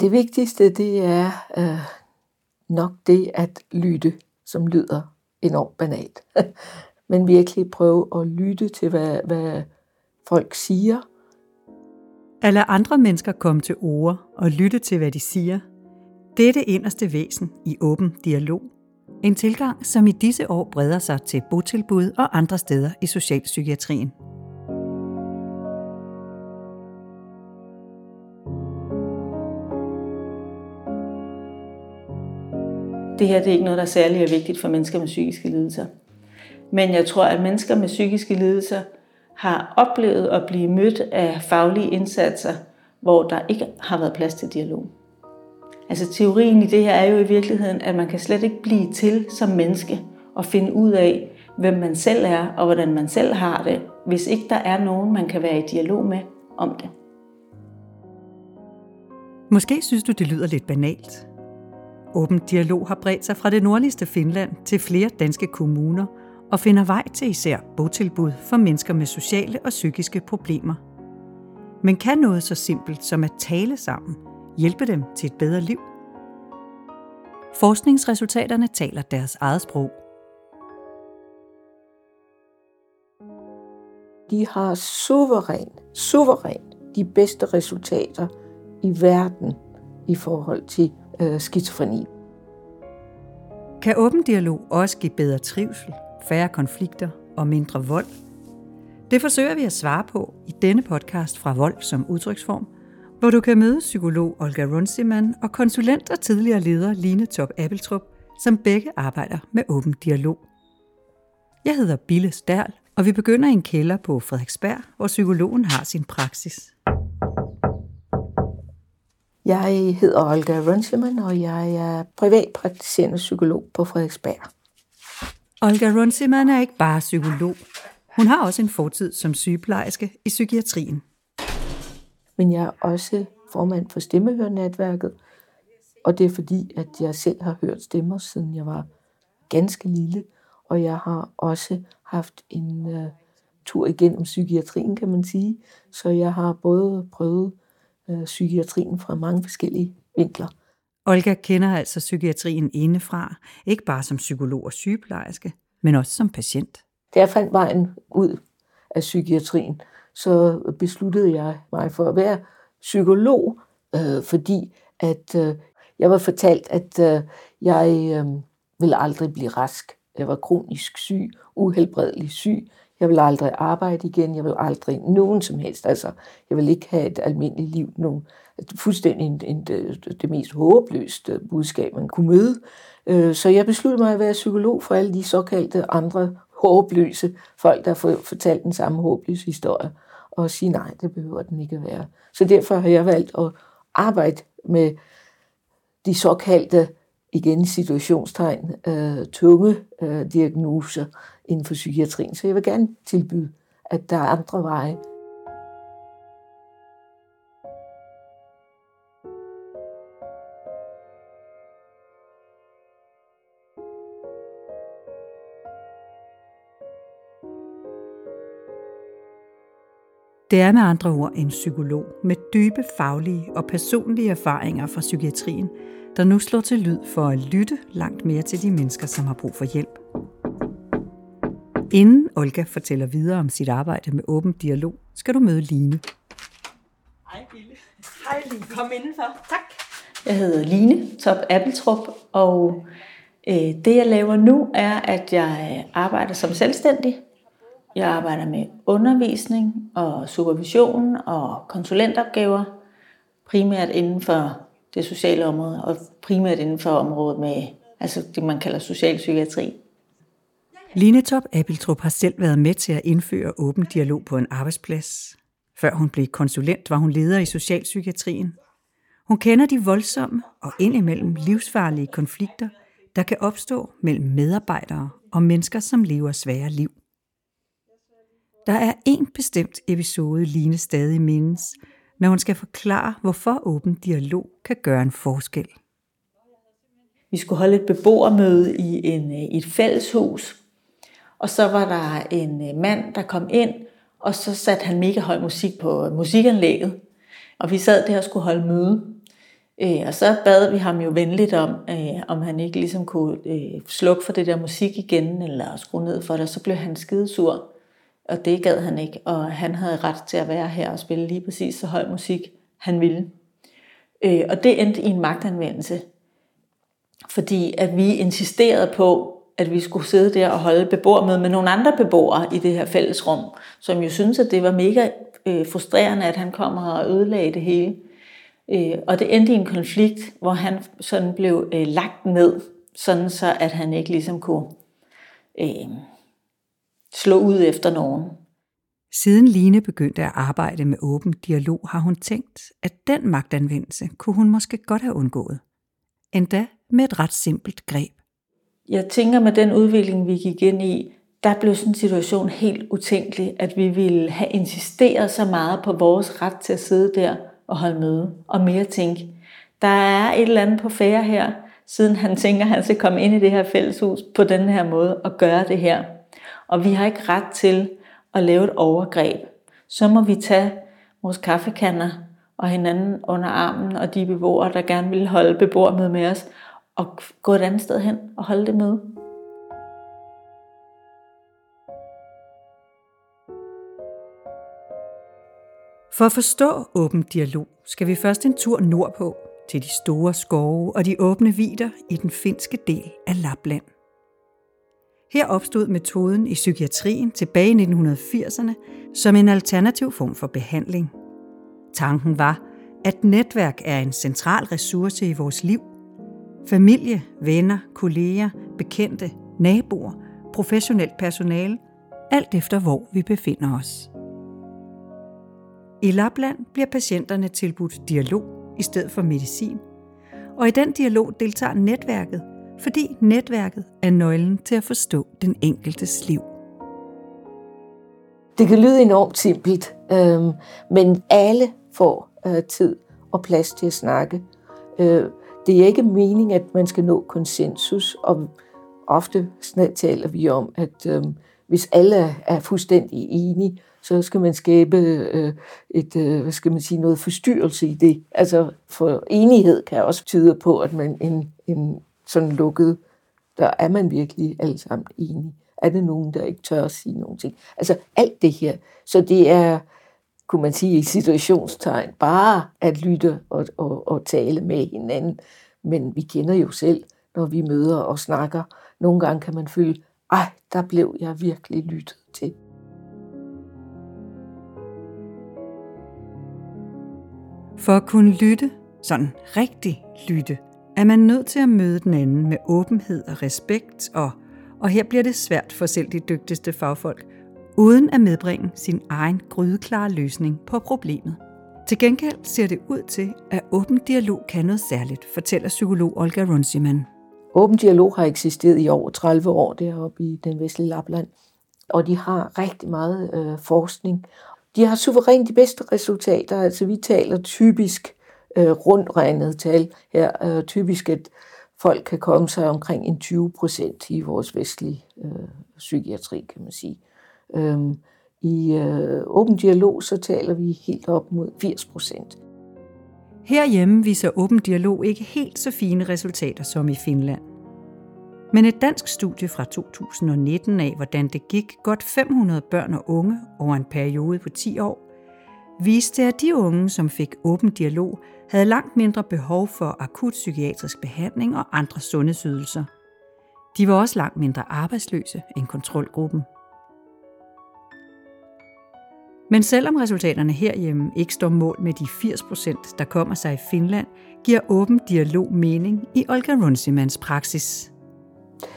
Det vigtigste, det er øh, nok det at lytte, som lyder enormt banalt. Men virkelig prøve at lytte til, hvad, hvad folk siger. At lade andre mennesker komme til ord og lytte til, hvad de siger, det er det inderste væsen i åben dialog. En tilgang, som i disse år breder sig til botilbud og andre steder i socialpsykiatrien. Det her det er ikke noget, der er vigtigt for mennesker med psykiske lidelser. Men jeg tror, at mennesker med psykiske lidelser har oplevet at blive mødt af faglige indsatser, hvor der ikke har været plads til dialog. Altså teorien i det her er jo i virkeligheden, at man kan slet ikke blive til som menneske og finde ud af, hvem man selv er og hvordan man selv har det, hvis ikke der er nogen, man kan være i dialog med om det. Måske synes du, det lyder lidt banalt. Åben dialog har bredt sig fra det nordligste Finland til flere danske kommuner og finder vej til især botilbud for mennesker med sociale og psykiske problemer. Men kan noget så simpelt som at tale sammen hjælpe dem til et bedre liv? Forskningsresultaterne taler deres eget sprog. De har suveræn, suveræn de bedste resultater i verden i forhold til øh, skizofreni. Kan åben dialog også give bedre trivsel, færre konflikter og mindre vold? Det forsøger vi at svare på i denne podcast fra Vold som udtryksform, hvor du kan møde psykolog Olga Runciman og konsulent og tidligere leder Line Top Appeltrup, som begge arbejder med åben dialog. Jeg hedder Bille Stærl, og vi begynder i en kælder på Frederiksberg, hvor psykologen har sin praksis. Jeg hedder Olga Runciman, og jeg er privatpraktiserende psykolog på Frederiksberg. Olga Runciman er ikke bare psykolog. Hun har også en fortid som sygeplejerske i psykiatrien. Men jeg er også formand for Stemmehørnetværket, og det er fordi, at jeg selv har hørt stemmer, siden jeg var ganske lille, og jeg har også haft en uh, tur igennem psykiatrien, kan man sige. Så jeg har både prøvet uh, psykiatrien fra mange forskellige vinkler. Olga kender altså psykiatrien indefra, ikke bare som psykolog og sygeplejerske, men også som patient. Da jeg fandt vejen ud af psykiatrien, så besluttede jeg mig for at være psykolog, øh, fordi at øh, jeg var fortalt, at øh, jeg øh, ville aldrig blive rask. Jeg var kronisk syg, uhelbredelig syg. Jeg vil aldrig arbejde igen. Jeg vil aldrig nogen som helst. Altså, jeg vil ikke have et almindeligt liv. Nogen, fuldstændig en, en, det, det mest håbløste øh, budskab, man kunne møde. Øh, så jeg besluttede mig at være psykolog for alle de såkaldte andre håbløse folk, der har fortalt den samme håbløse historie. Og sige, nej, det behøver den ikke at være. Så derfor har jeg valgt at arbejde med de såkaldte, igen situationstegn, øh, tunge øh, diagnoser inden for psykiatrien. Så jeg vil gerne tilbyde, at der er andre veje Det er med andre ord en psykolog med dybe faglige og personlige erfaringer fra psykiatrien, der nu slår til lyd for at lytte langt mere til de mennesker, som har brug for hjælp. Inden Olga fortæller videre om sit arbejde med åben dialog, skal du møde Line. Hej Bille. Hej Line. Kom indenfor. Tak. Jeg hedder Line Top Appeltrup, og øh, det jeg laver nu er, at jeg arbejder som selvstændig jeg arbejder med undervisning og supervision og konsulentopgaver, primært inden for det sociale område, og primært inden for området med altså det, man kalder socialpsykiatri. Line Top Appeltrup har selv været med til at indføre åben dialog på en arbejdsplads. Før hun blev konsulent, var hun leder i socialpsykiatrien. Hun kender de voldsomme og indimellem livsfarlige konflikter, der kan opstå mellem medarbejdere og mennesker, som lever svære liv. Der er en bestemt episode, Line stadig mindes, når hun skal forklare, hvorfor åben dialog kan gøre en forskel. Vi skulle holde et beboermøde i, en, øh, i et fælleshus, og så var der en øh, mand, der kom ind, og så satte han mega høj musik på øh, musikanlægget. Og vi sad der og skulle holde møde. Øh, og så bad vi ham jo venligt om, om han ikke ligesom kunne slukke for det der musik igen, eller skrue ned for det. Så blev han skidesur, og det gad han ikke. Og han havde ret til at være her og spille lige præcis så høj musik, han ville. Og det endte i en magtanvendelse, fordi at vi insisterede på, at vi skulle sidde der og holde beboermøde med nogle andre beboere i det her fællesrum, som jo synes, at det var mega øh, frustrerende, at han kommer og ødelagde det hele. Øh, og det endte i en konflikt, hvor han sådan blev øh, lagt ned, sådan så at han ikke ligesom kunne øh, slå ud efter nogen. Siden Line begyndte at arbejde med åben dialog, har hun tænkt, at den magtanvendelse kunne hun måske godt have undgået. Endda med et ret simpelt greb. Jeg tænker med den udvikling, vi gik ind i, der blev sådan en situation helt utænkelig, at vi ville have insisteret så meget på vores ret til at sidde der og holde møde, og mere tænke, der er et eller andet på færre her, siden han tænker, at han skal komme ind i det her fælleshus på den her måde og gøre det her. Og vi har ikke ret til at lave et overgreb. Så må vi tage vores kaffekanner og hinanden under armen, og de beboere, der gerne vil holde beboermøde med os, og gå et andet sted hen og holde det møde. For at forstå åben dialog, skal vi først en tur nordpå til de store skove og de åbne vider i den finske del af Lapland. Her opstod metoden i psykiatrien tilbage i 1980'erne som en alternativ form for behandling. Tanken var, at netværk er en central ressource i vores liv. Familie, venner, kolleger, bekendte, naboer, professionelt personale, alt efter hvor vi befinder os. I Lapland bliver patienterne tilbudt dialog i stedet for medicin, og i den dialog deltager netværket, fordi netværket er nøglen til at forstå den enkeltes liv. Det kan lyde enormt simpelt, øh, men alle får øh, tid og plads til at snakke. Øh, det er ikke meningen, at man skal nå konsensus, og ofte taler vi om, at øh, hvis alle er fuldstændig enige, så skal man skabe øh, et, øh, hvad skal man sige, noget forstyrrelse i det. Altså for enighed kan også tyde på, at man en, en sådan lukket, der er man virkelig alle sammen enige. Er det nogen, der ikke tør at sige nogen ting? Altså alt det her. Så det er, kunne man sige i situationstegn, bare at lytte og, og, og tale med hinanden. Men vi kender jo selv, når vi møder og snakker. Nogle gange kan man føle, ej, der blev jeg virkelig lyttet til. For at kunne lytte, sådan rigtig lytte, er man nødt til at møde den anden med åbenhed og respekt, og, og her bliver det svært for selv de dygtigste fagfolk, uden at medbringe sin egen grydeklare løsning på problemet. Til gengæld ser det ud til, at åben dialog kan noget særligt, fortæller psykolog Olga Runciman. Åben dialog har eksisteret i over 30 år deroppe i den vestlige Lapland, og de har rigtig meget øh, forskning. De har suverænt de bedste resultater, altså vi taler typisk øh, rundregnet tal her, øh, typisk at folk kan komme sig omkring en 20 procent i vores vestlige øh, psykiatri, kan man sige. Øhm, I øh, åben dialog, så taler vi helt op mod 80 procent. Herhjemme viser åben dialog ikke helt så fine resultater som i Finland. Men et dansk studie fra 2019 af, hvordan det gik godt 500 børn og unge over en periode på 10 år, viste, at de unge, som fik åben dialog, havde langt mindre behov for akut psykiatrisk behandling og andre sundhedsydelser. De var også langt mindre arbejdsløse end kontrolgruppen. Men selvom resultaterne herhjemme ikke står mål med de 80 procent, der kommer sig i Finland, giver åben dialog mening i Olga Runsimans praksis.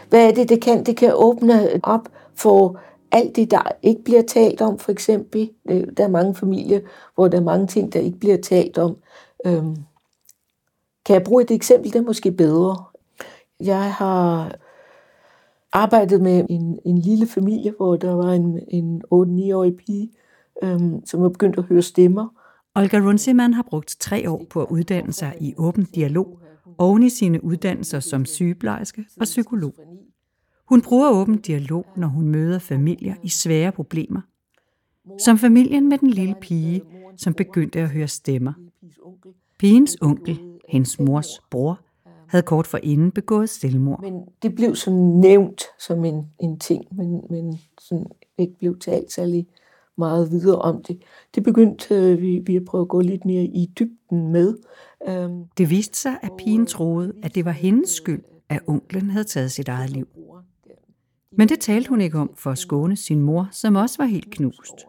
Hvad er det, det kan? Det kan åbne op for alt det, der ikke bliver talt om, for eksempel. Øh, der er mange familier, hvor der er mange ting, der ikke bliver talt om. Øhm, kan jeg bruge et eksempel, det er måske bedre. Jeg har arbejdet med en, en lille familie, hvor der var en, en 8-9-årig pige, øhm, som var begyndt at høre stemmer. Olga Runsiman har brugt tre år på at uddanne sig i åben dialog, oven i sine uddannelser som sygeplejerske og psykolog. Hun bruger åben dialog, når hun møder familier i svære problemer. Som familien med den lille pige, som begyndte at høre stemmer. Pigens onkel hendes mors bror, havde kort for inden begået selvmord. Men det blev sådan nævnt som en, en ting, men, men sådan ikke blev talt særlig meget videre om det. Det begyndte øh, vi, vi at prøve at gå lidt mere i dybden med. Øhm, det viste sig, at pigen troede, at det var hendes skyld, at onklen havde taget sit eget liv. Men det talte hun ikke om for at skåne sin mor, som også var helt knust.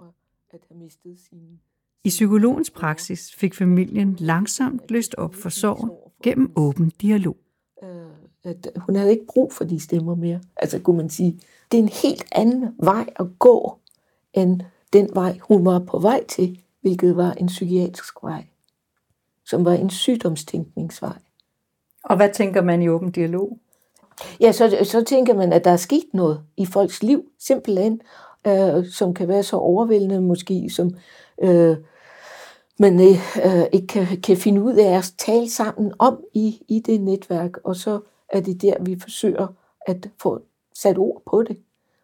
I psykologens praksis fik familien langsomt løst op for sorgen gennem åben dialog. Øh, at hun havde ikke brug for de stemmer mere. Altså kunne man sige, det er en helt anden vej at gå, end den vej, hun var på vej til, hvilket var en psykiatrisk vej, som var en sygdomstænkningsvej. Og hvad tænker man i åben dialog? Ja, så, så tænker man, at der er sket noget i folks liv, simpelthen, øh, som kan være så overvældende måske, som øh, man øh, ikke kan, kan finde ud af at tale sammen om i, i det netværk. Og så er det der, vi forsøger at få sat ord på det,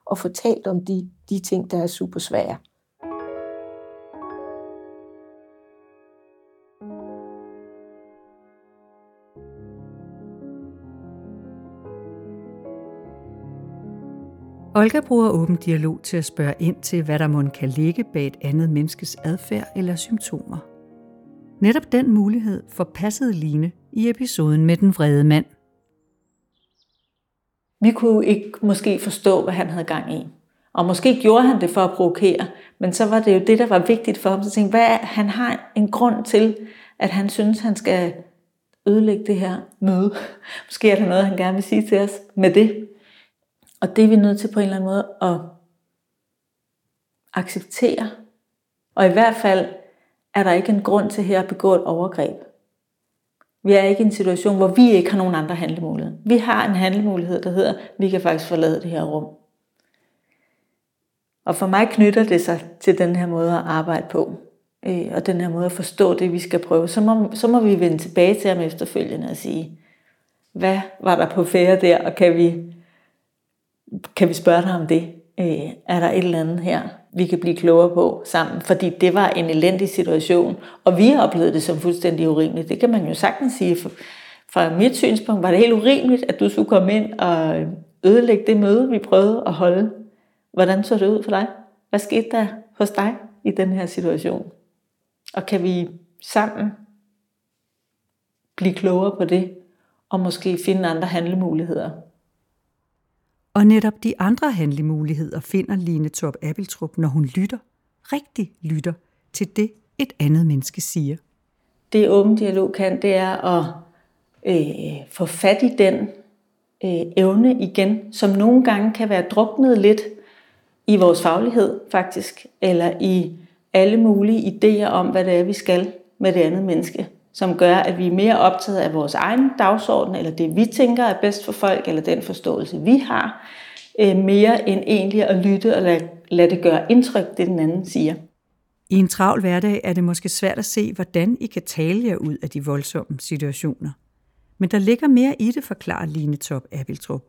og få talt om de, de ting, der er super svære. Olga bruger åben dialog til at spørge ind til, hvad der må kan ligge bag et andet menneskes adfærd eller symptomer. Netop den mulighed forpassede Line i episoden med den vrede mand. Vi kunne ikke måske forstå, hvad han havde gang i. Og måske gjorde han det for at provokere, men så var det jo det, der var vigtigt for ham. Så tænkte hvad han har en grund til, at han synes, han skal ødelægge det her møde. Måske er der noget, han gerne vil sige til os med det. Og det er vi nødt til på en eller anden måde at acceptere. Og i hvert fald er der ikke en grund til her at begå et overgreb. Vi er ikke i en situation, hvor vi ikke har nogen andre handlemuligheder. Vi har en handlemulighed, der hedder, at vi kan faktisk forlade det her rum. Og for mig knytter det sig til den her måde at arbejde på, øh, og den her måde at forstå det, vi skal prøve. Så må, så må vi vende tilbage til ham efterfølgende og sige, hvad var der på færre der, og kan vi kan vi spørge dig om det? Øh, er der et eller andet her, vi kan blive klogere på sammen? Fordi det var en elendig situation, og vi har oplevet det som fuldstændig urimeligt. Det kan man jo sagtens sige. Fra mit synspunkt var det helt urimeligt, at du skulle komme ind og ødelægge det møde, vi prøvede at holde. Hvordan så det ud for dig? Hvad skete der hos dig i den her situation? Og kan vi sammen blive klogere på det, og måske finde andre handlemuligheder? Og netop de andre handlemuligheder finder Line Torp Appeltrup, når hun lytter, rigtig lytter til det, et andet menneske siger. Det åben dialog kan, det er at øh, få fat i den øh, evne igen, som nogle gange kan være druknet lidt i vores faglighed faktisk, eller i alle mulige idéer om, hvad det er, vi skal med det andet menneske, som gør, at vi er mere optaget af vores egen dagsorden, eller det vi tænker er bedst for folk, eller den forståelse vi har, øh, mere end egentlig at lytte og lade, lade det gøre indtryk, det den anden siger. I en travl hverdag er det måske svært at se, hvordan I kan tale jer ud af de voldsomme situationer. Men der ligger mere i det, forklarer Line Top Abeltrup.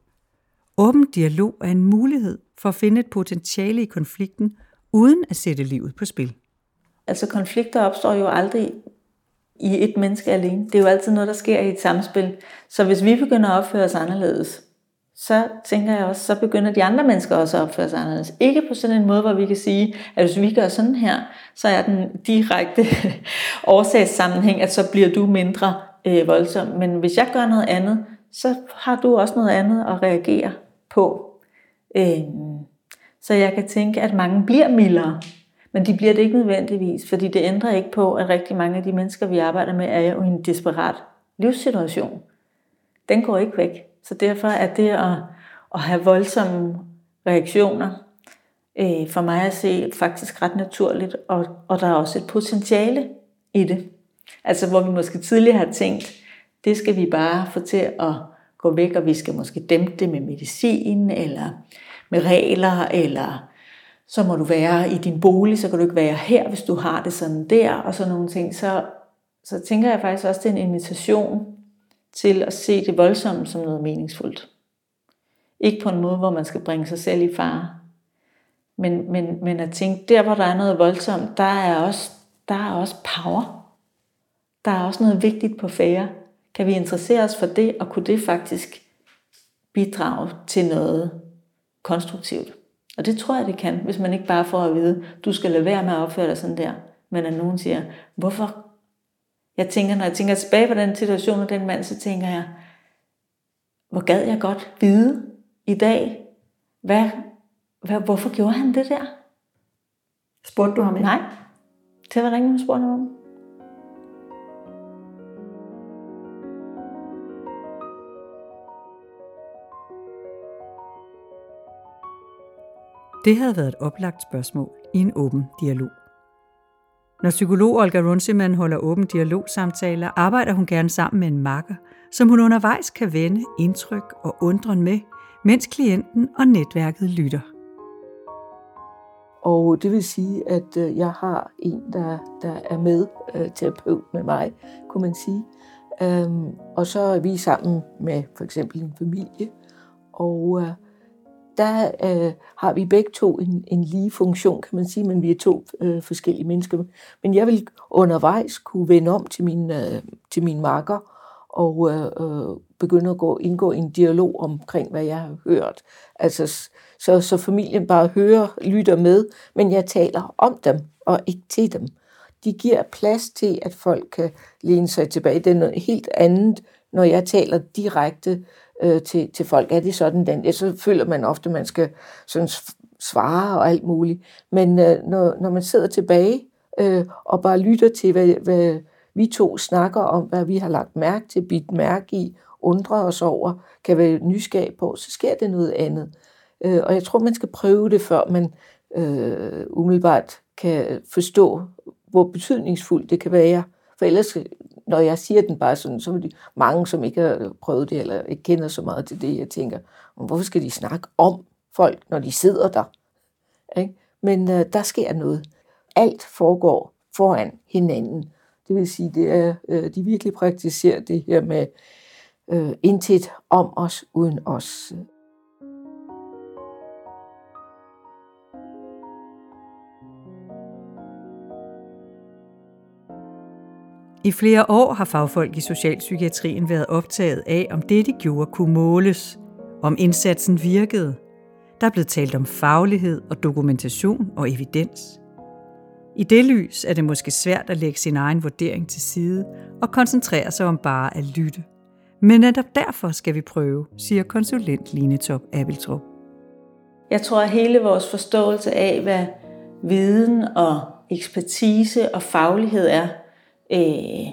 Åben dialog er en mulighed for at finde et potentiale i konflikten, uden at sætte livet på spil. Altså konflikter opstår jo aldrig i et menneske alene. Det er jo altid noget, der sker i et samspil. Så hvis vi begynder at opføre os anderledes, så tænker jeg også, så begynder de andre mennesker også at opføre sig anderledes. Ikke på sådan en måde, hvor vi kan sige, at hvis vi gør sådan her, så er den direkte årsagssammenhæng, at så bliver du mindre øh, voldsom. Men hvis jeg gør noget andet, så har du også noget andet at reagere på. Øh, så jeg kan tænke, at mange bliver mildere, men de bliver det ikke nødvendigvis, fordi det ændrer ikke på, at rigtig mange af de mennesker, vi arbejder med, er jo i en desperat livssituation. Den går ikke væk. Så derfor er det at, at have voldsomme reaktioner øh, for mig at se faktisk ret naturligt, og, og der er også et potentiale i det. Altså hvor vi måske tidligere har tænkt, det skal vi bare få til at gå væk, og vi skal måske dæmpe det med medicin, eller med regler, eller så må du være i din bolig, så kan du ikke være her, hvis du har det sådan der, og sådan nogle ting. Så, så tænker jeg faktisk også, det er en invitation til at se det voldsomme som noget meningsfuldt. Ikke på en måde, hvor man skal bringe sig selv i fare. Men, men, men at tænke, der hvor der er noget voldsomt, der er også, der er også power. Der er også noget vigtigt på færre. Kan vi interessere os for det, og kunne det faktisk bidrage til noget konstruktivt? Og det tror jeg, det kan, hvis man ikke bare får at vide, du skal lade være med at opføre dig sådan der, men at nogen siger, hvorfor? Jeg tænker, når jeg tænker tilbage på den situation og den mand, så tænker jeg, hvor gad jeg godt vide i dag, hvad, hvad, hvorfor gjorde han det der? Spurgte du ham ikke? Nej, det var der ingen, der spurgte ham om. Det havde været et oplagt spørgsmål i en åben dialog. Når psykolog Olga Runciman holder åben dialogsamtaler, arbejder hun gerne sammen med en makker, som hun undervejs kan vende indtryk og undren med, mens klienten og netværket lytter. Og det vil sige, at øh, jeg har en, der, der er med øh, terapeut med mig, kunne man sige. Øhm, og så er vi sammen med for eksempel en familie. Og øh, der øh, har vi begge to en, en lige funktion, kan man sige, men vi er to øh, forskellige mennesker. Men jeg vil undervejs kunne vende om til min, øh, til min marker og øh, øh, begynde at gå, indgå i en dialog omkring, hvad jeg har hørt. Altså, så, så familien bare hører, lytter med, men jeg taler om dem og ikke til dem. De giver plads til, at folk kan læne sig tilbage. Det er noget helt andet, når jeg taler direkte øh, til, til folk. Er det sådan, den? Ja, så føler man ofte, at man skal sådan svare og alt muligt. Men øh, når, når man sidder tilbage øh, og bare lytter til, hvad, hvad vi to snakker om, hvad vi har lagt mærke til, bidt mærke i, undrer os over, kan være nysgerrig på, så sker det noget andet. Øh, og jeg tror, man skal prøve det, før man øh, umiddelbart kan forstå, hvor betydningsfuldt det kan være. For ellers, når jeg siger den bare sådan, så er det mange, som ikke har prøvet det, eller ikke kender så meget til det, jeg tænker, hvorfor skal de snakke om folk, når de sidder der? Ikke? Men øh, der sker noget. Alt foregår foran hinanden. Det vil sige, det er, øh, de virkelig praktiserer det her med øh, intet om os uden os. I flere år har fagfolk i socialpsykiatrien været optaget af, om det, de gjorde, kunne måles, om indsatsen virkede. Der er blevet talt om faglighed og dokumentation og evidens. I det lys er det måske svært at lægge sin egen vurdering til side og koncentrere sig om bare at lytte. Men netop derfor skal vi prøve, siger konsulent Line Top Abeltrup. Jeg tror, at hele vores forståelse af, hvad viden og ekspertise og faglighed er, øh,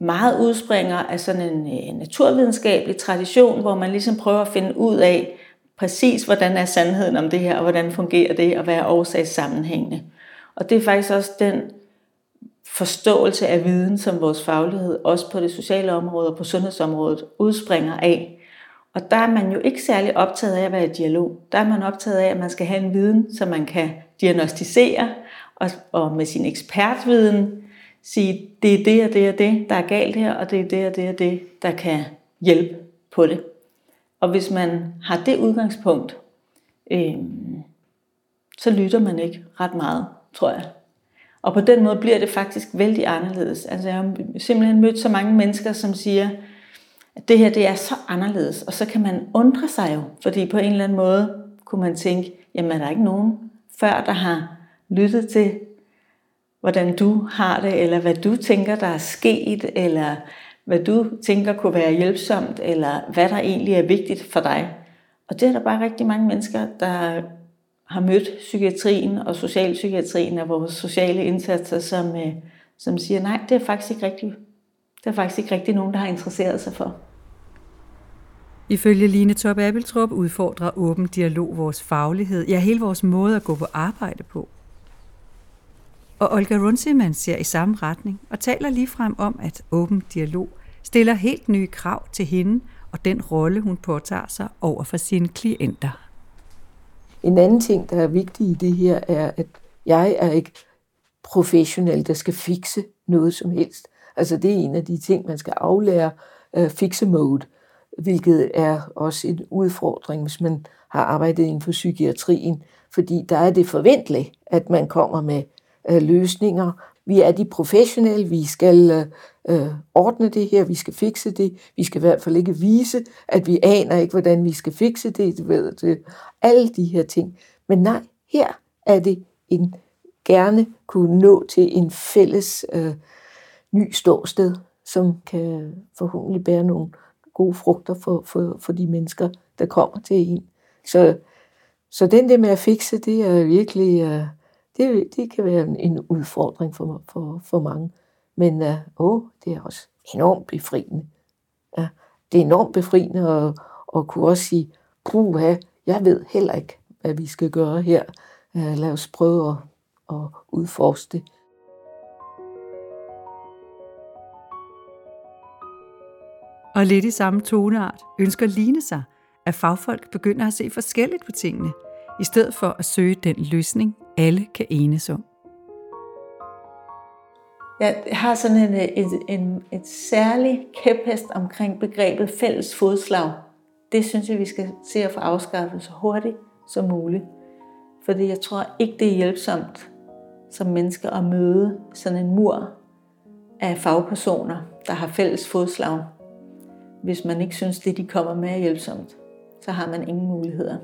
meget udspringer af sådan en øh, naturvidenskabelig tradition, hvor man ligesom prøver at finde ud af præcis, hvordan er sandheden om det her, og hvordan fungerer det, og hvad er årsagssammenhængende. Og det er faktisk også den forståelse af viden, som vores faglighed, også på det sociale område og på sundhedsområdet, udspringer af. Og der er man jo ikke særlig optaget af at være i dialog. Der er man optaget af, at man skal have en viden, som man kan diagnostisere, og, og med sin ekspertviden sige, det er det og det og det, der er galt her, og det er det og det og det, der kan hjælpe på det. Og hvis man har det udgangspunkt, øh, så lytter man ikke ret meget tror jeg. Og på den måde bliver det faktisk vældig anderledes. Altså jeg har simpelthen mødt så mange mennesker, som siger, at det her det er så anderledes. Og så kan man undre sig jo, fordi på en eller anden måde kunne man tænke, jamen er der ikke nogen før, der har lyttet til, hvordan du har det, eller hvad du tænker, der er sket, eller hvad du tænker kunne være hjælpsomt, eller hvad der egentlig er vigtigt for dig. Og det er der bare rigtig mange mennesker, der har mødt psykiatrien og socialpsykiatrien og vores sociale indsatser, som, øh, som siger, nej, det er faktisk ikke rigtigt. Det er faktisk ikke rigtig nogen, der har interesseret sig for. Ifølge Line Top Appeltrup udfordrer åben dialog vores faglighed, ja hele vores måde at gå på arbejde på. Og Olga Runciman ser i samme retning og taler ligefrem om, at åben dialog stiller helt nye krav til hende og den rolle, hun påtager sig over for sine klienter. En anden ting, der er vigtig i det her, er, at jeg er ikke professionel, der skal fikse noget som helst. Altså det er en af de ting, man skal aflære øh, uh, fikse mode, hvilket er også en udfordring, hvis man har arbejdet inden for psykiatrien, fordi der er det forventeligt, at man kommer med øh, løsninger. Vi er de professionelle, vi skal øh, ordne det her, vi skal fikse det, vi skal i hvert fald ikke vise, at vi aner ikke, hvordan vi skal fikse det, du ved, det, alle de her ting. Men nej, her er det en gerne kunne nå til en fælles øh, ny ståsted, som kan forhåbentlig bære nogle gode frugter for, for, for de mennesker, der kommer til en. Så, så den der med at fikse, det er virkelig, Øh, det, det kan være en, en udfordring for, for, for mange. Men uh, åh, det er også enormt befriende. Ja, det er enormt befriende at, at kunne også sige, puha, jeg ved heller ikke, hvad vi skal gøre her. Uh, lad os prøve at, at udforske det. Og lidt i samme toneart ønsker Line sig, at fagfolk begynder at se forskelligt på tingene, i stedet for at søge den løsning, alle kan enes om. Jeg har sådan en, en, en, et særligt kæphest omkring begrebet fælles fodslag. Det synes jeg, vi skal se at få afskaffet så hurtigt som muligt. Fordi jeg tror ikke, det er hjælpsomt som mennesker at møde sådan en mur af fagpersoner, der har fælles fodslag hvis man ikke synes, det de kommer med er hjælpsomt, så har man ingen muligheder.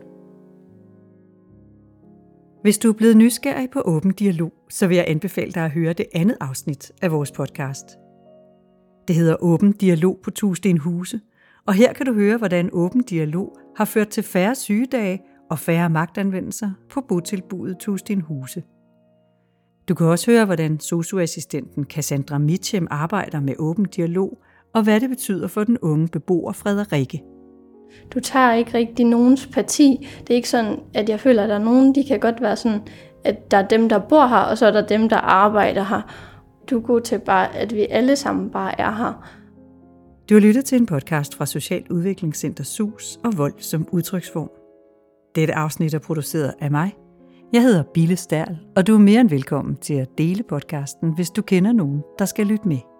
Hvis du er blevet nysgerrig på åben dialog, så vil jeg anbefale dig at høre det andet afsnit af vores podcast. Det hedder Åben Dialog på Tusind Huse, og her kan du høre, hvordan åben dialog har ført til færre sygedage og færre magtanvendelser på botilbuddet Tusind Huse. Du kan også høre, hvordan socioassistenten Cassandra Mitchem arbejder med åben dialog – og hvad det betyder for den unge beboer Frederikke. Du tager ikke rigtig nogens parti. Det er ikke sådan, at jeg føler, at der er nogen, de kan godt være sådan, at der er dem, der bor her, og så er der dem, der arbejder her. Du er god til bare, at vi alle sammen bare er her. Du har lyttet til en podcast fra Social Udviklingscenter SUS og Vold som udtryksform. Dette afsnit er produceret af mig. Jeg hedder Bille Stærl, og du er mere end velkommen til at dele podcasten, hvis du kender nogen, der skal lytte med.